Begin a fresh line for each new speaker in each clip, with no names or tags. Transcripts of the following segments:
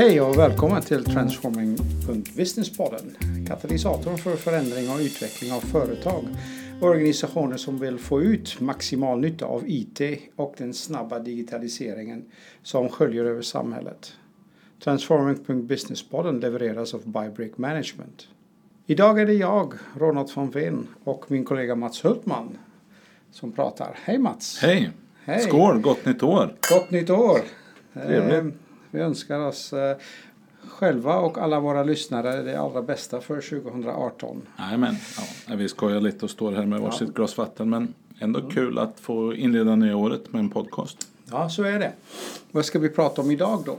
Hej och välkommen till Transforming.Businesspodden. Katalysatorn för förändring och utveckling av företag och organisationer som vill få ut maximal nytta av IT och den snabba digitaliseringen som sköljer över samhället. Transforming.Businesspodden levereras av Bybrick Management. Idag är det jag, Ronald von Veen och min kollega Mats Hultman som pratar. Hej Mats!
Hej!
Hej.
Skål, gott nytt år!
Gott nytt år!
Trevligt.
Vi önskar oss eh, själva och alla våra lyssnare det allra bästa för 2018.
Nej, men, ja, vi skojar lite och står här med varsitt glas vatten men ändå kul att få inleda nya året med en podcast.
Ja, så är det. Vad ska vi prata om idag då?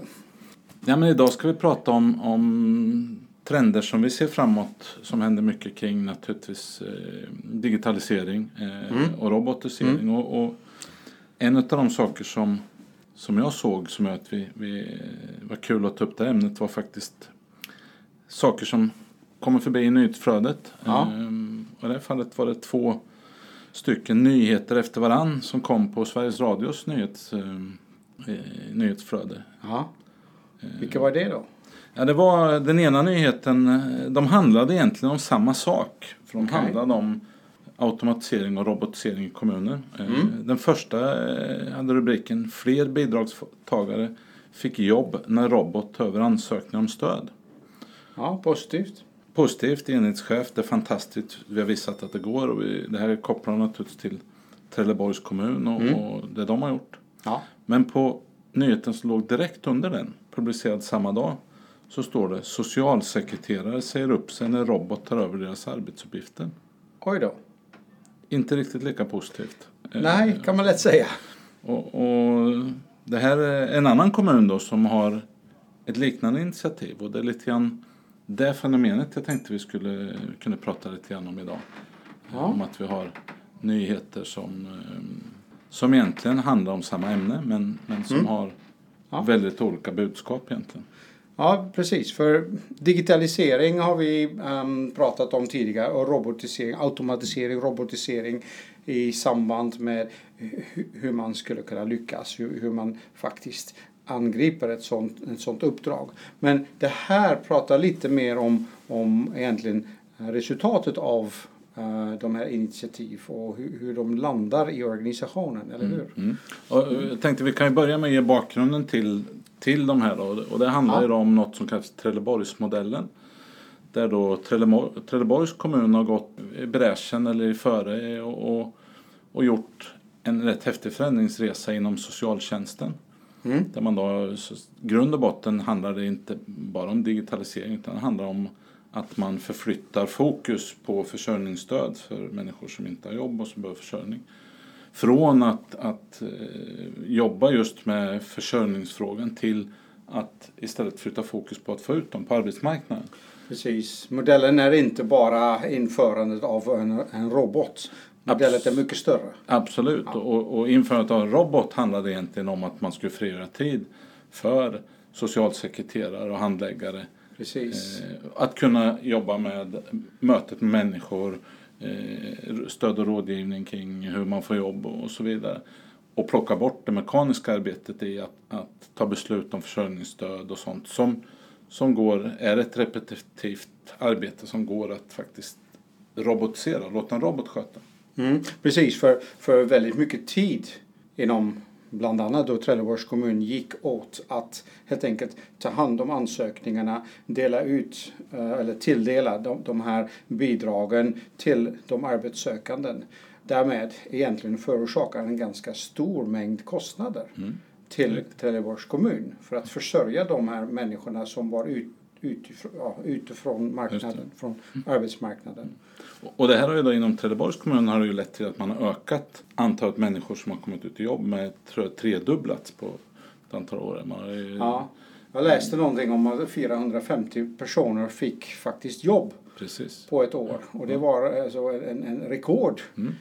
Ja, men idag ska vi prata om, om trender som vi ser framåt som händer mycket kring naturligtvis eh, digitalisering eh, och robotisering. Och, och en av de saker som, som jag såg som gör att vi, vi var kul att ta upp det ämnet var faktiskt saker som kommer förbi i nyhetsflödet.
Ja.
Ehm, och i det här fallet var det två stycken nyheter efter varann som kom på Sveriges Radios nyhets, ehm, eh, nyhetsflöde.
Ja. Vilka var det då?
Ja, det var den ena nyheten. De handlade egentligen om samma sak. För de
Okej.
handlade om automatisering och robotisering i kommuner. Eh,
Mm.
Den första eh, hade rubriken Fler bidragstagare fick jobb när robot tar över ansökningar om stöd.
Ja, positivt.
Positivt, enhetschef, det är fantastiskt. Vi har visat att det går och vi, det här kopplar naturligtvis till Trelleborgs kommun och,
Mm.
och det de har gjort.
Ja.
Men på nyheten som låg direkt under den, publicerad samma dag, så står det socialsekreterare säger upp sig när robot tar över deras arbetsuppgifter.
Oj då.
Inte riktigt lika positivt. Eh,
Nej, kan man lätt säga.
Och, och det här är en annan kommun då som har ett liknande initiativ och det är lite grann det fenomenet jag tänkte vi skulle kunna prata lite grann om idag.
Ja.
Om att vi har nyheter som, eh, som egentligen handlar om samma ämne men, men som har
Mm. Ja.
väldigt olika budskap egentligen.
Ja, precis. För digitalisering har vi ehm, pratat om tidigare och robotisering, automatisering, robotisering i samband med hu- hur man skulle kunna lyckas, hur, hur man faktiskt angriper ett sånt, ett sånt uppdrag. Men det här pratar lite mer om, om egentligen resultatet av eh, de här initiativ och hur, hur de landar i organisationen, eller hur?
Mm. Och eh, jag tänkte vi kan ju börja med att ge bakgrunden till, till de här då. Och det handlar
Ja.
ju om något som kallas Trelleborgsmodellen. Där då Trellemor, Trelleborgs kommun har gått i bräschen eller i före och, och, och gjort en rätt häftig förändringsresa inom socialtjänsten.
Mm.
Där man då, grund och botten handlar det inte bara om digitalisering utan det handlar om att man förflyttar fokus på försörjningsstöd för människor som inte har jobb och som behöver försörjning. Från att, att eh, jobba just med försörjningsfrågan till att istället flytta fokus på att få ut dem på arbetsmarknaden.
Precis. Modellen är inte bara införandet av en, en robot. Modellen är mycket större.
Absolut, och, och införandet av en robot handlade egentligen om att man skulle frigöra tid för socialsekreterare och handläggare
Precis.
Eh, att kunna jobba med mötet med människor, Eh, stöd och rådgivning kring hur man får jobb och så vidare. Och plocka bort det mekaniska arbetet i att, att ta beslut om försörjningsstöd och sånt som, som går, är ett repetitivt arbete som går att faktiskt robotisera, låta en robot sköta.
Mm, precis, för, för väldigt mycket tid inom bland annat då Trelleborgs kommun gick åt att helt enkelt ta hand om ansökningarna, dela ut eh, eller tilldela de, de här bidragen till de arbetssökanden. Därmed egentligen förorsakar en ganska stor mängd kostnader till Trelleborgs kommun för att försörja de här människorna som var ut, utifrån, ja, utifrån marknaden, från arbetsmarknaden.
Och det här har ju då inom Trelleborgs kommun har det ju lett till att man har ökat antalet människor som har kommit ut i jobb med tror jag, tredubblats på ett antal år. Man har ju,
Ja, jag läste någonting om att 450 personer fick faktiskt jobb
Precis.
på ett år och det var alltså en, en rekord.
Mm.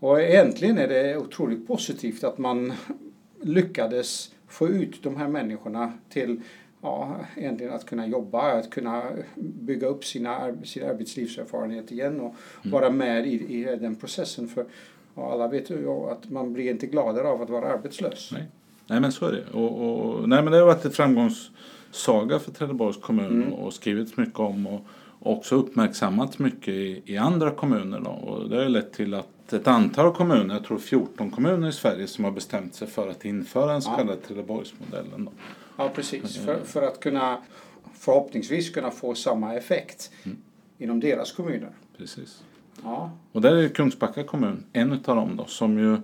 Och egentligen är det otroligt positivt att man lyckades få ut de här människorna till ja, egentligen att kunna jobba, att kunna bygga upp sina, sin arbetslivserfarenhet igen och
Mm.
vara med i, i den processen. För ja, alla vet ju att man blir inte gladare av att vara arbetslös.
Nej. Nej men så är det. Och, och, nej men det har varit ett framgångs, saga för Trelleborgs kommun
Mm.
och, skrivits mycket om och, också uppmärksammats mycket i, i andra kommuner. Då. Och det har ju lett till att ett antal kommuner, jag tror 14 kommuner i Sverige som har bestämt sig för att införa den så
Ja.
kallade Trelleborgsmodellen. Då.
Ja, precis. För, för att kunna förhoppningsvis kunna få samma effekt
Mm.
inom deras kommuner.
Precis.
Ja,
Och där är Kungsbacka kommun en utav dem då som ju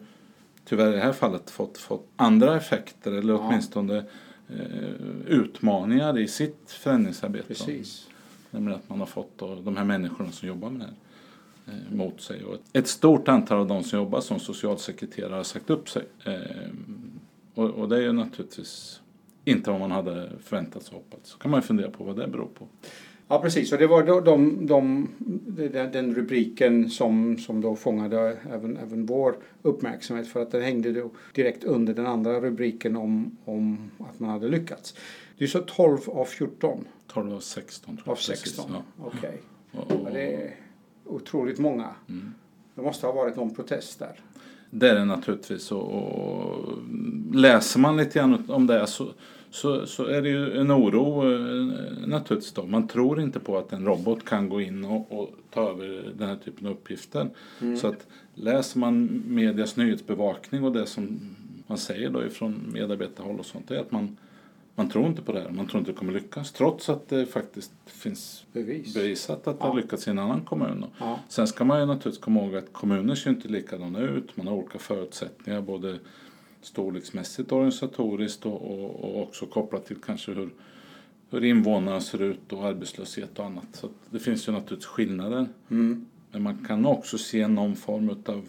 tyvärr i det här fallet fått, fått andra effekter eller
Ja.
åtminstone eh, utmaningar i sitt förändringsarbete. då.
precis.
Nämligen att man har fått då, de här människorna som jobbar med det här eh, mot sig. Och ett, stort antal av de som jobbar som socialsekreterare har sagt upp sig. Eh, och, och det är ju naturligtvis inte vad man hade förväntat sig och hoppats. Så kan man ju fundera på vad det beror på.
Ja, precis. Och det var de, de, de, den, rubriken som, som då fångade även, även vår uppmärksamhet för att den hängde då direkt under den andra rubriken om, om att man hade lyckats. Du sa 12 av 14
12 av 16 tror jag.
av
precis,
16.
ja.
Okej.
Och, och,
Ja, det är otroligt många.
mm.
Det måste ha varit någon protest där.
Det är det naturligtvis. Och, och läser man lite grann om det så, så, så är det ju en oro eh, naturligtvis. Då. Man tror inte på att en robot kan gå in och, och ta över den här typen av uppgifter.
Mm.
Så att läser man medias nyhetsbevakning och det som man säger då ifrån medarbetarhåll och sånt, är att man, man tror inte på det här. Man tror inte det kommer lyckas. Trots att det faktiskt finns
Bevis.
bevisat att det
Ja.
har lyckats i en annan kommun.
Ja,
Sen ska man ju naturligtvis komma ihåg att kommuner ser inte likadana ut. Man har olika förutsättningar både storleksmässigt, organisatoriskt och, och, och också kopplat till kanske hur, hur invånarna ser ut och arbetslöshet och annat. Så det finns ju naturligtvis skillnader.
mm.
Men man kan också se någon form av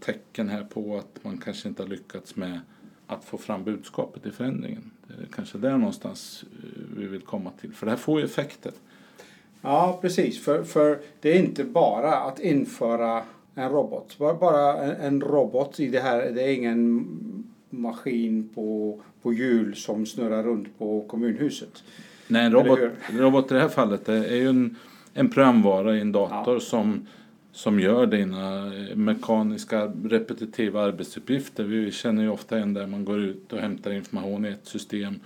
tecken här på att man kanske inte har lyckats med att få fram budskapet i förändringen. Det är kanske där någonstans eh, vi vill komma till. För det här får ju effekter.
ja precis. För, för det är inte bara att införa en robot. Bara- en, en robot i det här, det är ingen maskin på, på hjul som snurrar runt på kommunhuset.
Nej, en robot, robot i det här fallet är är ju en, en programvara i en dator
Ja.
som, som gör dina eh, mekaniska repetitiva arbetsuppgifter. Vi känner ju ofta en där man går ut och hämtar information i ett system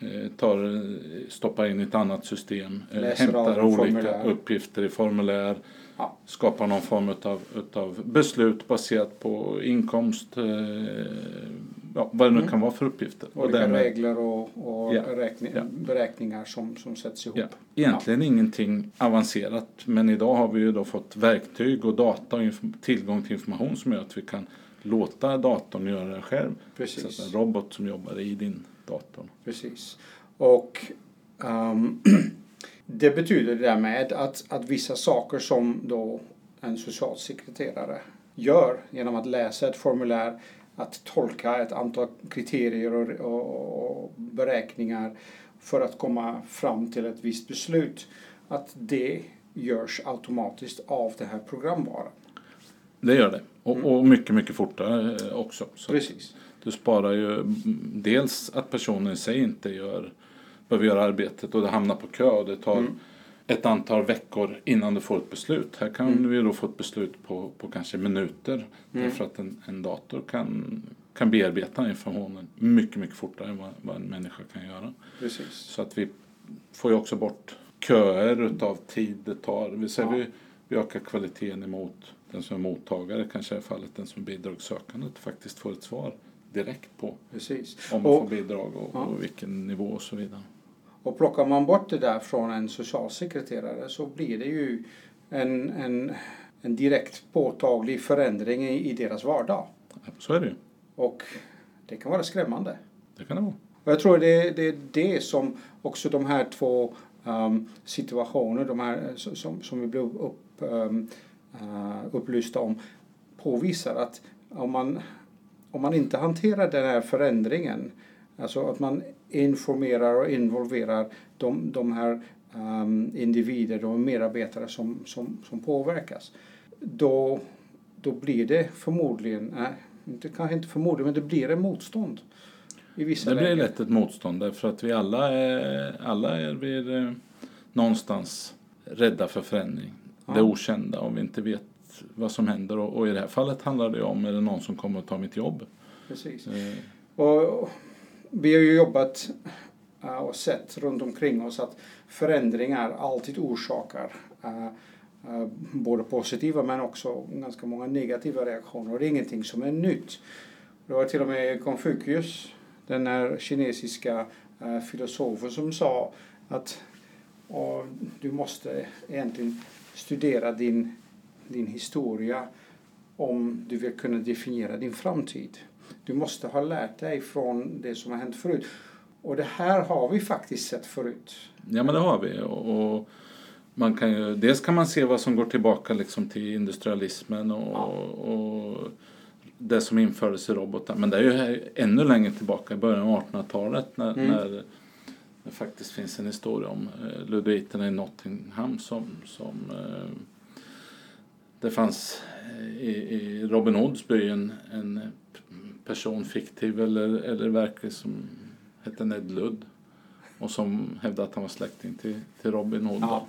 eh, tar, eh, stoppar in i ett annat system,
Läser av
hämtar olika
formulär.
uppgifter i formulär,
Ja.
skapar någon form utav, utav beslut baserat på inkomst, ja, vad det nu
Mm.
kan vara för uppgifter.
Olika
därmed-
regler och, och
Ja.
räkning,
Ja.
beräkningar som, som sätts ihop.
Ja, egentligen ingenting avancerat men idag har vi ju då fått verktyg och data och tillgång till information som gör att vi kan låta datorn göra det själv.
Precis.
Så en robot som jobbar i din dator.
Precis. Och ehm, det betyder därmed att, att vissa saker som då en socialsekreterare gör genom att läsa ett formulär, att tolka ett antal kriterier och, och, och beräkningar för att komma fram till ett visst beslut, att det görs automatiskt av den här programvaran.
Det gör det. Och,
Mm.
och mycket, mycket fortare eh, också. Så
Precis.
du sparar ju mm, dels att personen i sig inte gör, behöver göra arbetet och det hamnar på kö och det tar
Mm.
Ett antal veckor innan du får ett beslut. Här kan
Mm.
vi då få ett beslut på, på kanske minuter.
Mm.
Därför att en, en dator kan, kan bearbeta informationen mycket, mycket fortare än vad, vad en människa kan göra.
Precis.
Så att vi får ju också bort köer utav tid det tar. Vi, säger
Ja.
vi, vi ökar kvaliteten emot den som är mottagare, kanske i fallet den som är bidragssökande, att faktiskt får ett svar direkt på
Precis.
om man
Och-
får bidrag och,
Ja.
och vilken nivå och så vidare.
Och plockar man bort det där från en socialsekreterare så blir det ju en, en, en direkt påtaglig förändring i, i deras vardag.
Så är det ju.
Och det kan vara skrämmande.
Det kan det vara.
Och jag tror det, det är det som också de här två um, situationer, de här som- som, som vi blev upp, um, uh, upplysta om, påvisar att om man, om man inte hanterar den här förändringen, alltså att man informerar och involverar de, de här um, individer, de medarbetare som, som, som påverkas, då, då blir det förmodligen, nej, inte, kanske inte förmodligen, men det blir en motstånd. I vissa
Det blir
lägen.
lätt ett motstånd därför att vi alla är, alla är vi eh, någonstans rädda för förändring.
Ja.
Det okända och vi inte vet vad som händer och, och i det här fallet handlar det om är det någon som kommer att ta mitt jobb.
Precis.
Eh,
Och vi har ju jobbat uh, och sett runt omkring oss att förändringar alltid orsakar uh, uh, både positiva men också ganska många negativa reaktioner. Och det är ingenting som är nytt. Det var till och med Konfucius, den här kinesiska filosofen, som sa att du måste egentligen studera din, din historia om du vill kunna definiera din framtid. Du måste ha lärt dig från det som har hänt förut. Och det här har vi faktiskt sett förut.
Ja men det har vi. Och man kan ju, dels kan man se vad som går tillbaka liksom till industrialismen och, ja. och det som infördes i robotar. Men det är ju ännu längre tillbaka, i början av 1800-talet när, mm. när det faktiskt finns en historia om eh, ludviterna i Nottingham som, som eh, det fanns eh, i, i Robin Hoods by en, en person, fiktiv eller, eller verklig, som hette Ned Ludd och som hävdade att han var släkting till, till Robin Hood. Ja.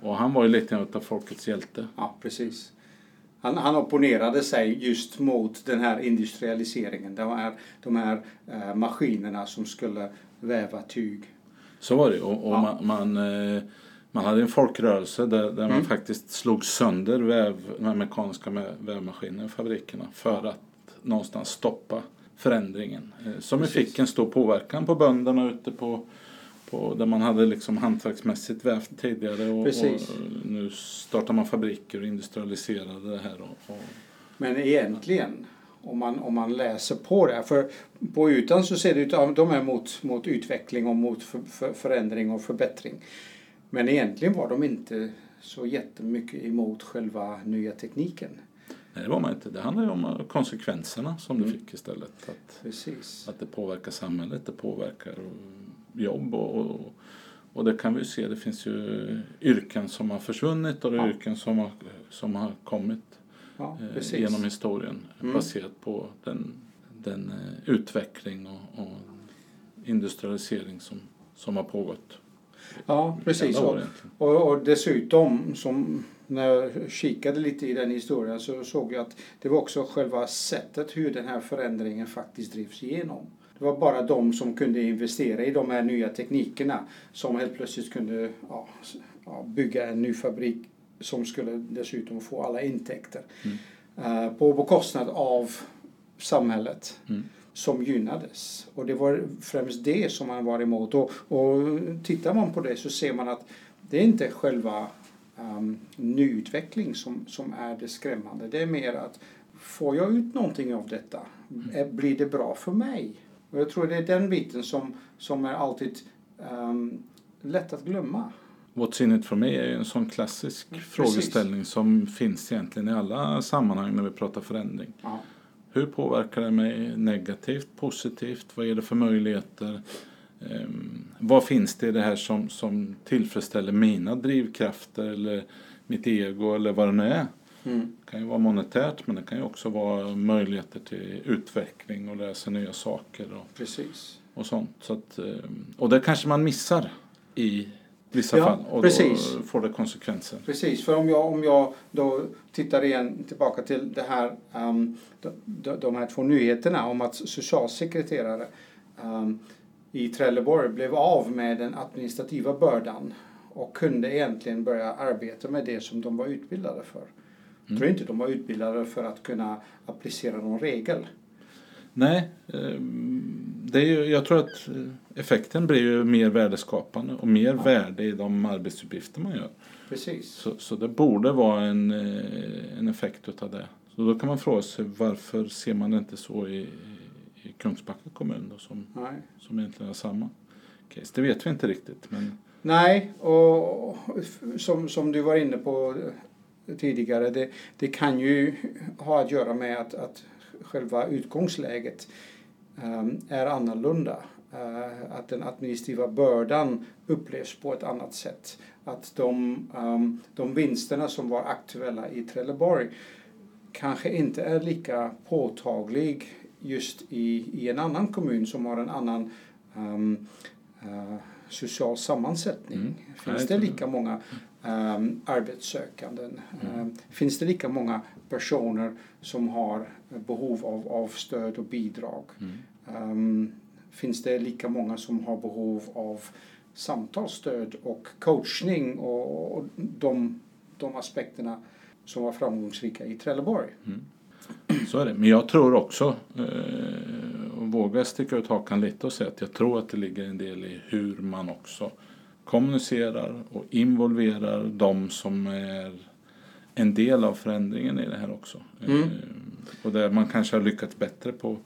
Och han var ju lite av folkets hjälte.
Ja, precis. Han, han opponerade sig just mot den här industrialiseringen. De här, de här eh, maskinerna som skulle väva tyg.
Så var det och, och ja. man, man, eh, man, hade en folkrörelse där, där mm. man faktiskt slog sönder väv, mekaniska vävmaskinerna i fabrikerna för att någonstans stoppa förändringen. Eh, som Precis. fick en stor påverkan på bönderna ute på, på där man hade liksom hantverksmässigt vävt tidigare och, och nu startar man fabriker och industrialiserade det här. Och, och...
Men egentligen om man, om man läser på det. För på ytan så ser det ut att de är mot, mot utveckling och mot för, för, förändring och förbättring. Men egentligen var de inte så jättemycket emot själva nya tekniken.
Nej, det var man inte. Det handlar ju om konsekvenserna som mm. det fick istället. Att, Precis. att det påverkar samhället, det påverkar jobb och, och, och det kan vi se. Det finns ju yrken som har försvunnit och det ja. yrken som har, som har kommit ja, eh, genom historien mm. baserat på den, den eh, utveckling och, och industrialisering som, som har pågått.
Ja, precis. Och, och, och, dessutom, som när jag kikade lite i den historien så såg jag att det var också själva sättet hur den här förändringen faktiskt drivs igenom. Det var bara de som kunde investera i de här nya teknikerna som helt plötsligt kunde ja, bygga en ny fabrik som skulle dessutom få alla intäkter. Mm. Uh, på bekostnad av samhället. Mm som gynnades. Och det var främst det som man var emot. Och, och tittar man på det så ser man att det är inte själva um, nyutveckling som, som är det skrämmande. Det är mer att får jag ut någonting av detta? Mm. Blir det bra för mig? Och jag tror det är den biten som, som är alltid um, lätt att glömma.
What's in it for me är en sån klassisk Precis. frågeställning som finns egentligen i alla sammanhang när vi pratar förändring. Ja. Hur påverkar det mig negativt, positivt? Vad är det för möjligheter? Um, vad finns det i det här som, som tillfredsställer mina drivkrafter eller mitt ego eller vad det nu är? Mm. Det kan ju vara monetärt men det kan ju också vara möjligheter till utveckling och lära sig nya saker. Och,
Precis.
och sånt. Så att, ehm, och det kanske man missar i vissa ja, fall och precis. då får det konsekvenser.
Precis, för om jag, om jag då tittar igen tillbaka till det här, um, de, de här två nyheterna om att socialsekreterare um, i Trelleborg blev av med den administrativa bördan och kunde egentligen börja arbeta med det som de var utbildade för. Mm. Jag tror inte de var utbildade för att kunna applicera någon regel.
Nej, ehm, det är ju, jag tror att effekten blir ju mer värdeskapande och mer ja. värde i de arbetsuppgifter man gör.
Precis.
Så, så det borde vara en, eh, en effekt utav det. Så då kan man fråga sig varför ser man det inte så i Kungsbacka kommun då, som, Nej. som egentligen är samma case. Det vet vi inte riktigt. Men...
Nej, och som, som du var inne på tidigare, det, det kan ju ha att göra med att, att själva utgångsläget um, är annorlunda. Uh, att den administrativa bördan upplevs på ett annat sätt. Att de, um, de vinsterna som var aktuella i Trelleborg kanske inte är lika påtaglig just i, i en annan kommun som har en annan um, uh, social sammansättning. Mm. Finns det lika många um, arbetssökanden? Mm. Um, finns det lika många personer som har behov av, av stöd och bidrag? Mm. Finns det lika många som har behov av samtalsstöd och coachning och, och de, de aspekterna som var framgångsrika i Trelleborg.
Mm. Så är det. Men jag tror också, eh, och vågar sticka ut hakan lite och säga att jag tror att det ligger en del i hur man också kommunicerar och involverar de som är en del av förändringen i det här också. Mm. Eh, och där man kanske har lyckats bättre på,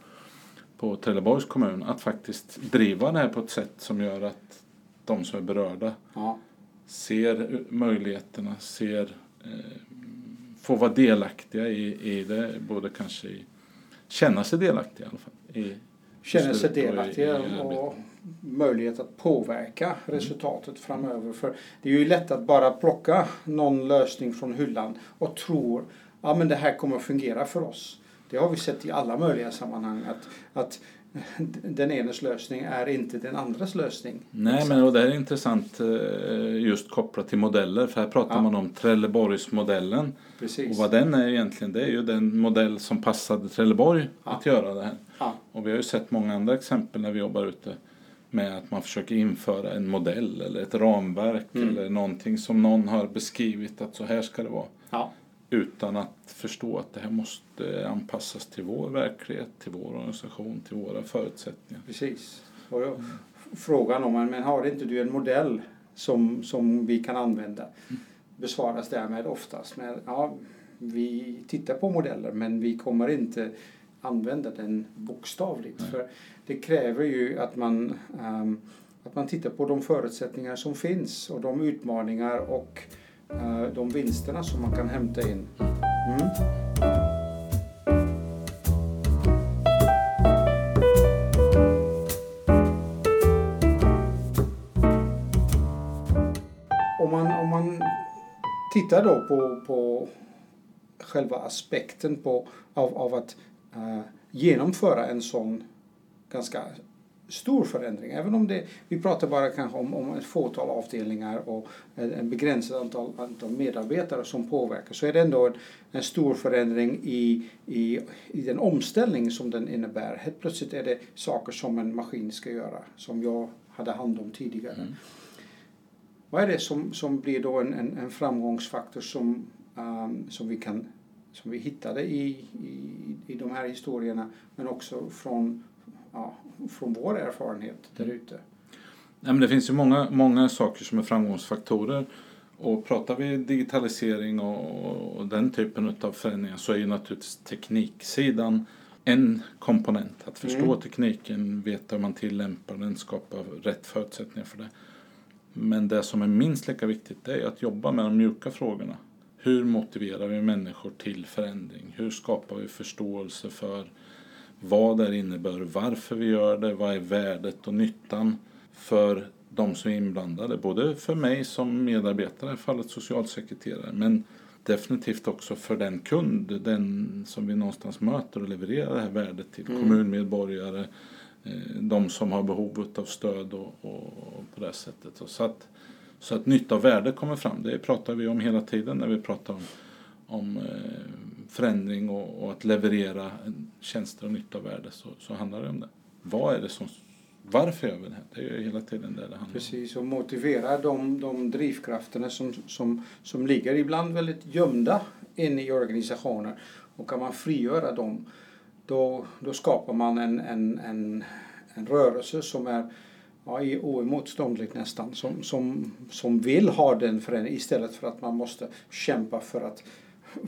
på Trelleborgs kommun att faktiskt driva det här på ett sätt som gör att de som är berörda ja. ser möjligheterna, ser eh, får vara delaktiga i, i det, både kanske i, känna sig delaktiga i alla fall. I
känna sig delaktiga och, i, i och möjlighet att påverka mm. resultatet framöver. För det är ju lätt att bara plocka någon lösning från hyllan och tro att ja, det här kommer att fungera för oss. Det har vi sett i alla möjliga sammanhang att, att den enes lösning är inte den andras lösning.
Nej, men och det är intressant eh, just kopplat till modeller. För här pratar ja. man om Trelleborgsmodellen. Precis. Och vad den är egentligen, det är ju den modell som passade Trelleborg ja. att göra det här. Ja. Och vi har ju sett många andra exempel när vi jobbar ute med att man försöker införa en modell eller ett ramverk mm. eller någonting som någon har beskrivit att så här ska det vara. Utan att förstå att det här måste anpassas till vår verklighet, till vår organisation, till våra förutsättningar.
Precis. Och jag, frågan om, men har inte du en modell som, som vi kan använda? Besvaras därmed oftast med, ja, vi tittar på modeller men vi kommer inte använda den bokstavligt. Nej. För det kräver ju att man, um, att man tittar på de förutsättningar som finns och de utmaningar och Eh, de vinsterna som man kan hämta in. Mm. Om man, om man tittar då på, på själva aspekten på, av, av att uh, genomföra en sån ganska stor förändring. Även om det, vi pratar bara kanske om, om ett fåtal avdelningar och en begränsad antal, antal medarbetare som påverkar så är det ändå en, en stor förändring i, i, i den omställning som den innebär. Helt plötsligt är det saker som en maskin ska göra som jag hade hand om tidigare. Mm. Vad är det som, som blir då en, en, en framgångsfaktor som, um, som vi kan som vi hittade i, i, i de här historierna men också från ja, från vår erfarenhet där ute.
Ja, men det finns ju många, många saker som är framgångsfaktorer. Och pratar vi digitalisering och, och den typen av förändringar så är ju naturligtvis tekniksidan en komponent. Att förstå mm. tekniken, veta hur man tillämpar den, skapa rätt förutsättningar för det. Men det som är minst lika viktigt är att jobba med de mjuka frågorna. Hur motiverar vi människor till förändring? Hur skapar vi förståelse för vad det innebär, varför vi gör det, vad är värdet och nyttan för de som är inblandade. Både för mig som medarbetare, i fallet socialsekreterare, men definitivt också för den kund, den som vi någonstans möter och levererar det här värdet till. Mm. Kommunmedborgare, eh, de som har behov av stöd och, och, på det sättet. Så att, så att nytta och värde kommer fram, det pratar vi om hela tiden när vi pratar om, om eh, förändring och, och, att leverera tjänster och nytta och värde så, så handlar det om det. Vad är det som varför gör vi det här? Det är ju hela tiden det det handlar om.
Precis, och motivera de, de drivkrafterna som, som, som ligger ibland väldigt gömda inne i organisationer. Och kan man frigöra dem, då, då skapar man en, en, en, en rörelse som är ja, oemotståndlig nästan. Som, som, som vill ha den förändringen istället för att man måste kämpa för att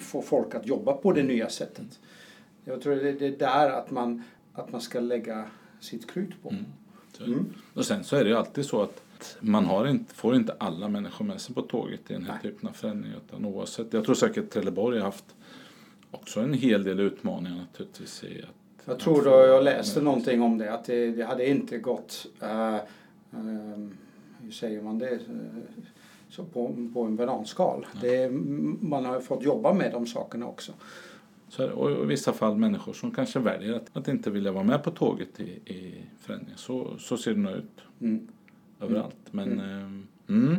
få folk att jobba på det nya sättet. Jag tror det är där att man, att man ska lägga sitt krut på. Mm.
Mm. Och sen så är det ju alltid så att man har inte, får inte alla människor med sig på tåget i den här Nej. typen av förändringar. Utan oavsett, jag tror säkert Trelleborg har haft också en hel del utmaningar naturligtvis i att
jag tror då jag läste någonting om det, att det, det hade inte gått, uh, uh, hur säger man det, så på, på en bananskal. Ja. Det, man har fått jobba med de sakerna också.
Så, och i vissa fall människor som kanske väljer att, att inte vilja vara med på tåget i, i förändringen. Så, så ser det nog ut mm. överallt. Men, mm. Eh, mm.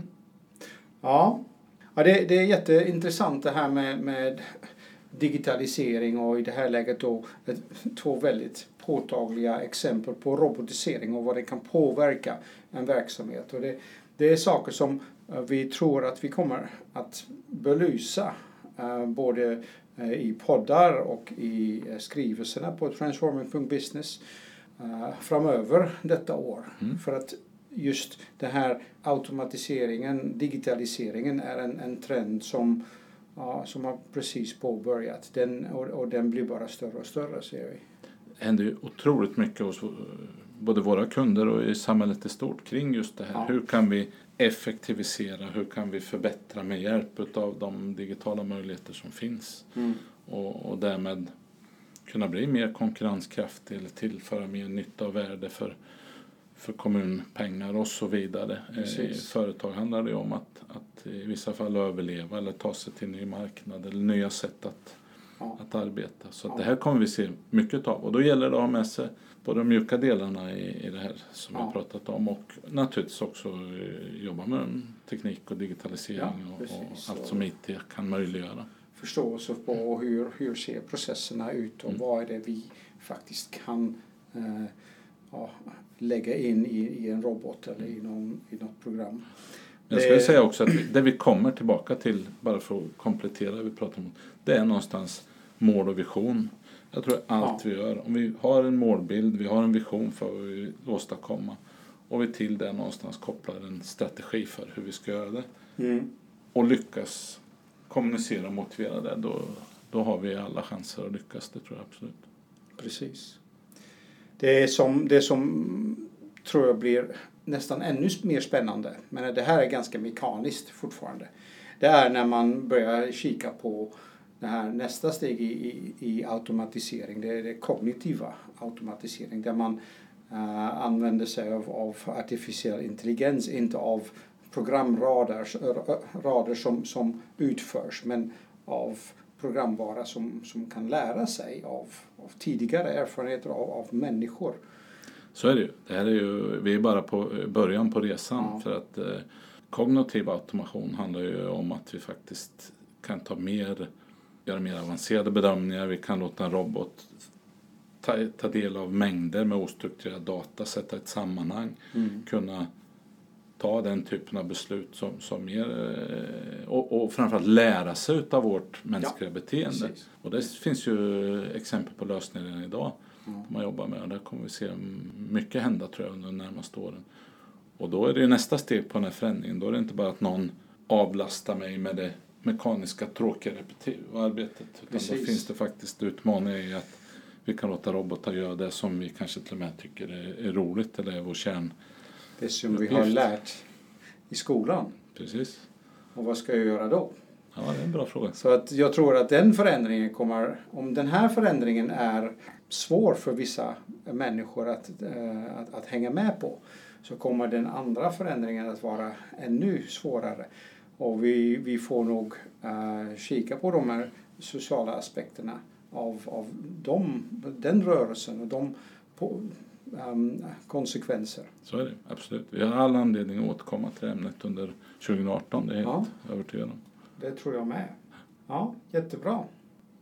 Ja, ja det, det är jätteintressant det här med, med digitalisering och i det här läget då två väldigt påtagliga exempel på robotisering och vad det kan påverka en verksamhet. Och det, det är saker som vi tror att vi kommer att belysa eh, både eh, i poddar och i skrivelserna på transforming.business framöver detta år. Mm. För att just den här automatiseringen, digitaliseringen är en, en trend som, ja, som har precis påbörjat. Den, och, och den blir bara större och större ser vi.
Det händer ju otroligt mycket hos både våra kunder och i samhället i stort kring just det här. Ja. Hur kan vi effektivisera, hur kan vi förbättra med hjälp av de digitala möjligheter som finns mm. och, och därmed kunna bli mer konkurrenskraftig eller tillföra mer nytta och värde för, för kommunpengar och så vidare. Eh, I företag handlar det om att, att i vissa fall överleva eller ta sig till ny marknad eller nya sätt att, ja. att arbeta. Så att det här kommer vi se mycket av och då gäller det att ha med sig både de mjuka delarna i, i det här som ja. jag pratat om och naturligtvis också eh, jobba med teknik och digitalisering ja, och, och, allt som IT kan möjliggöra.
Förståelse på hur, hur ser processerna ut och mm. vad är det vi faktiskt kan eh, ja, lägga in i, i en robot eller i, någon, i något program.
Jag skulle säga också att det vi kommer tillbaka till, bara för att komplettera det vi pratar om, det är någonstans mål och vision. Jag tror allt ja. vi gör, om vi har en målbild, vi har en vision för vad vi vill åstadkomma och vi till det någonstans kopplar en strategi för hur vi ska göra det mm. och lyckas kommunicera och motivera det, då, då har vi alla chanser att lyckas. Det tror jag absolut.
Precis. Det som, det som tror jag blir nästan ännu mer spännande, men det här är ganska mekaniskt fortfarande. Det är när man börjar kika på det här nästa steg i, i, i automatisering, det är det kognitiva automatisering där man uh, använder sig av, av artificiell intelligens, inte av programrader rader som, som utförs men av programvara som, som kan lära sig av, av tidigare erfarenheter av, av människor.
Så är det ju. Det här är ju vi är bara på början på resan. Ja. För att eh, kognitiv automation handlar ju om att vi faktiskt kan ta mer göra mer avancerade bedömningar. Vi kan låta en robot ta, ta del av mängder med ostrukturerad data, sätta ett sammanhang, mm. kunna ta den typen av beslut som, som mer, eh, och, och framförallt lära sig av vårt mänskliga ja, beteende. Precis. Och det finns ju exempel på lösningar redan idag mm. man jobbar med och där kommer vi se mycket hända tror jag under de närmaste åren. Och då är det nästa steg på den här förändringen. Då är det inte bara att någon avlastar mig med det mekaniska tråkiga repetitiva arbetet. Utan Precis. då finns det faktiskt utmaningar i att vi kan låta robotar göra det som vi kanske till och med tycker är, är roligt eller är vår kärn.
Det som vi har lärt i skolan.
Precis.
Och vad ska jag göra då?
Ja, det är en bra fråga.
Så att jag tror att den förändringen kommer, om den här förändringen är svår för vissa människor att, äh, att, att hänga med på så kommer den andra förändringen att vara ännu svårare. Och vi, vi får nog uh, kika på de här sociala aspekterna av, av dem, den rörelsen och de på, um, konsekvenser.
Så är det, absolut. Vi har all anledning att återkomma till ämnet under 2018, det är jag helt ja, övertygad om.
Det tror jag med. Ja, jättebra.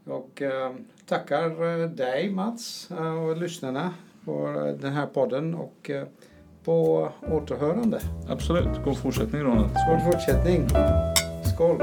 Och uh, tackar dig Mats och lyssnarna på den här podden och uh, på återhörande.
Absolut. God fortsättning Ronald.
God fortsättning. Skål.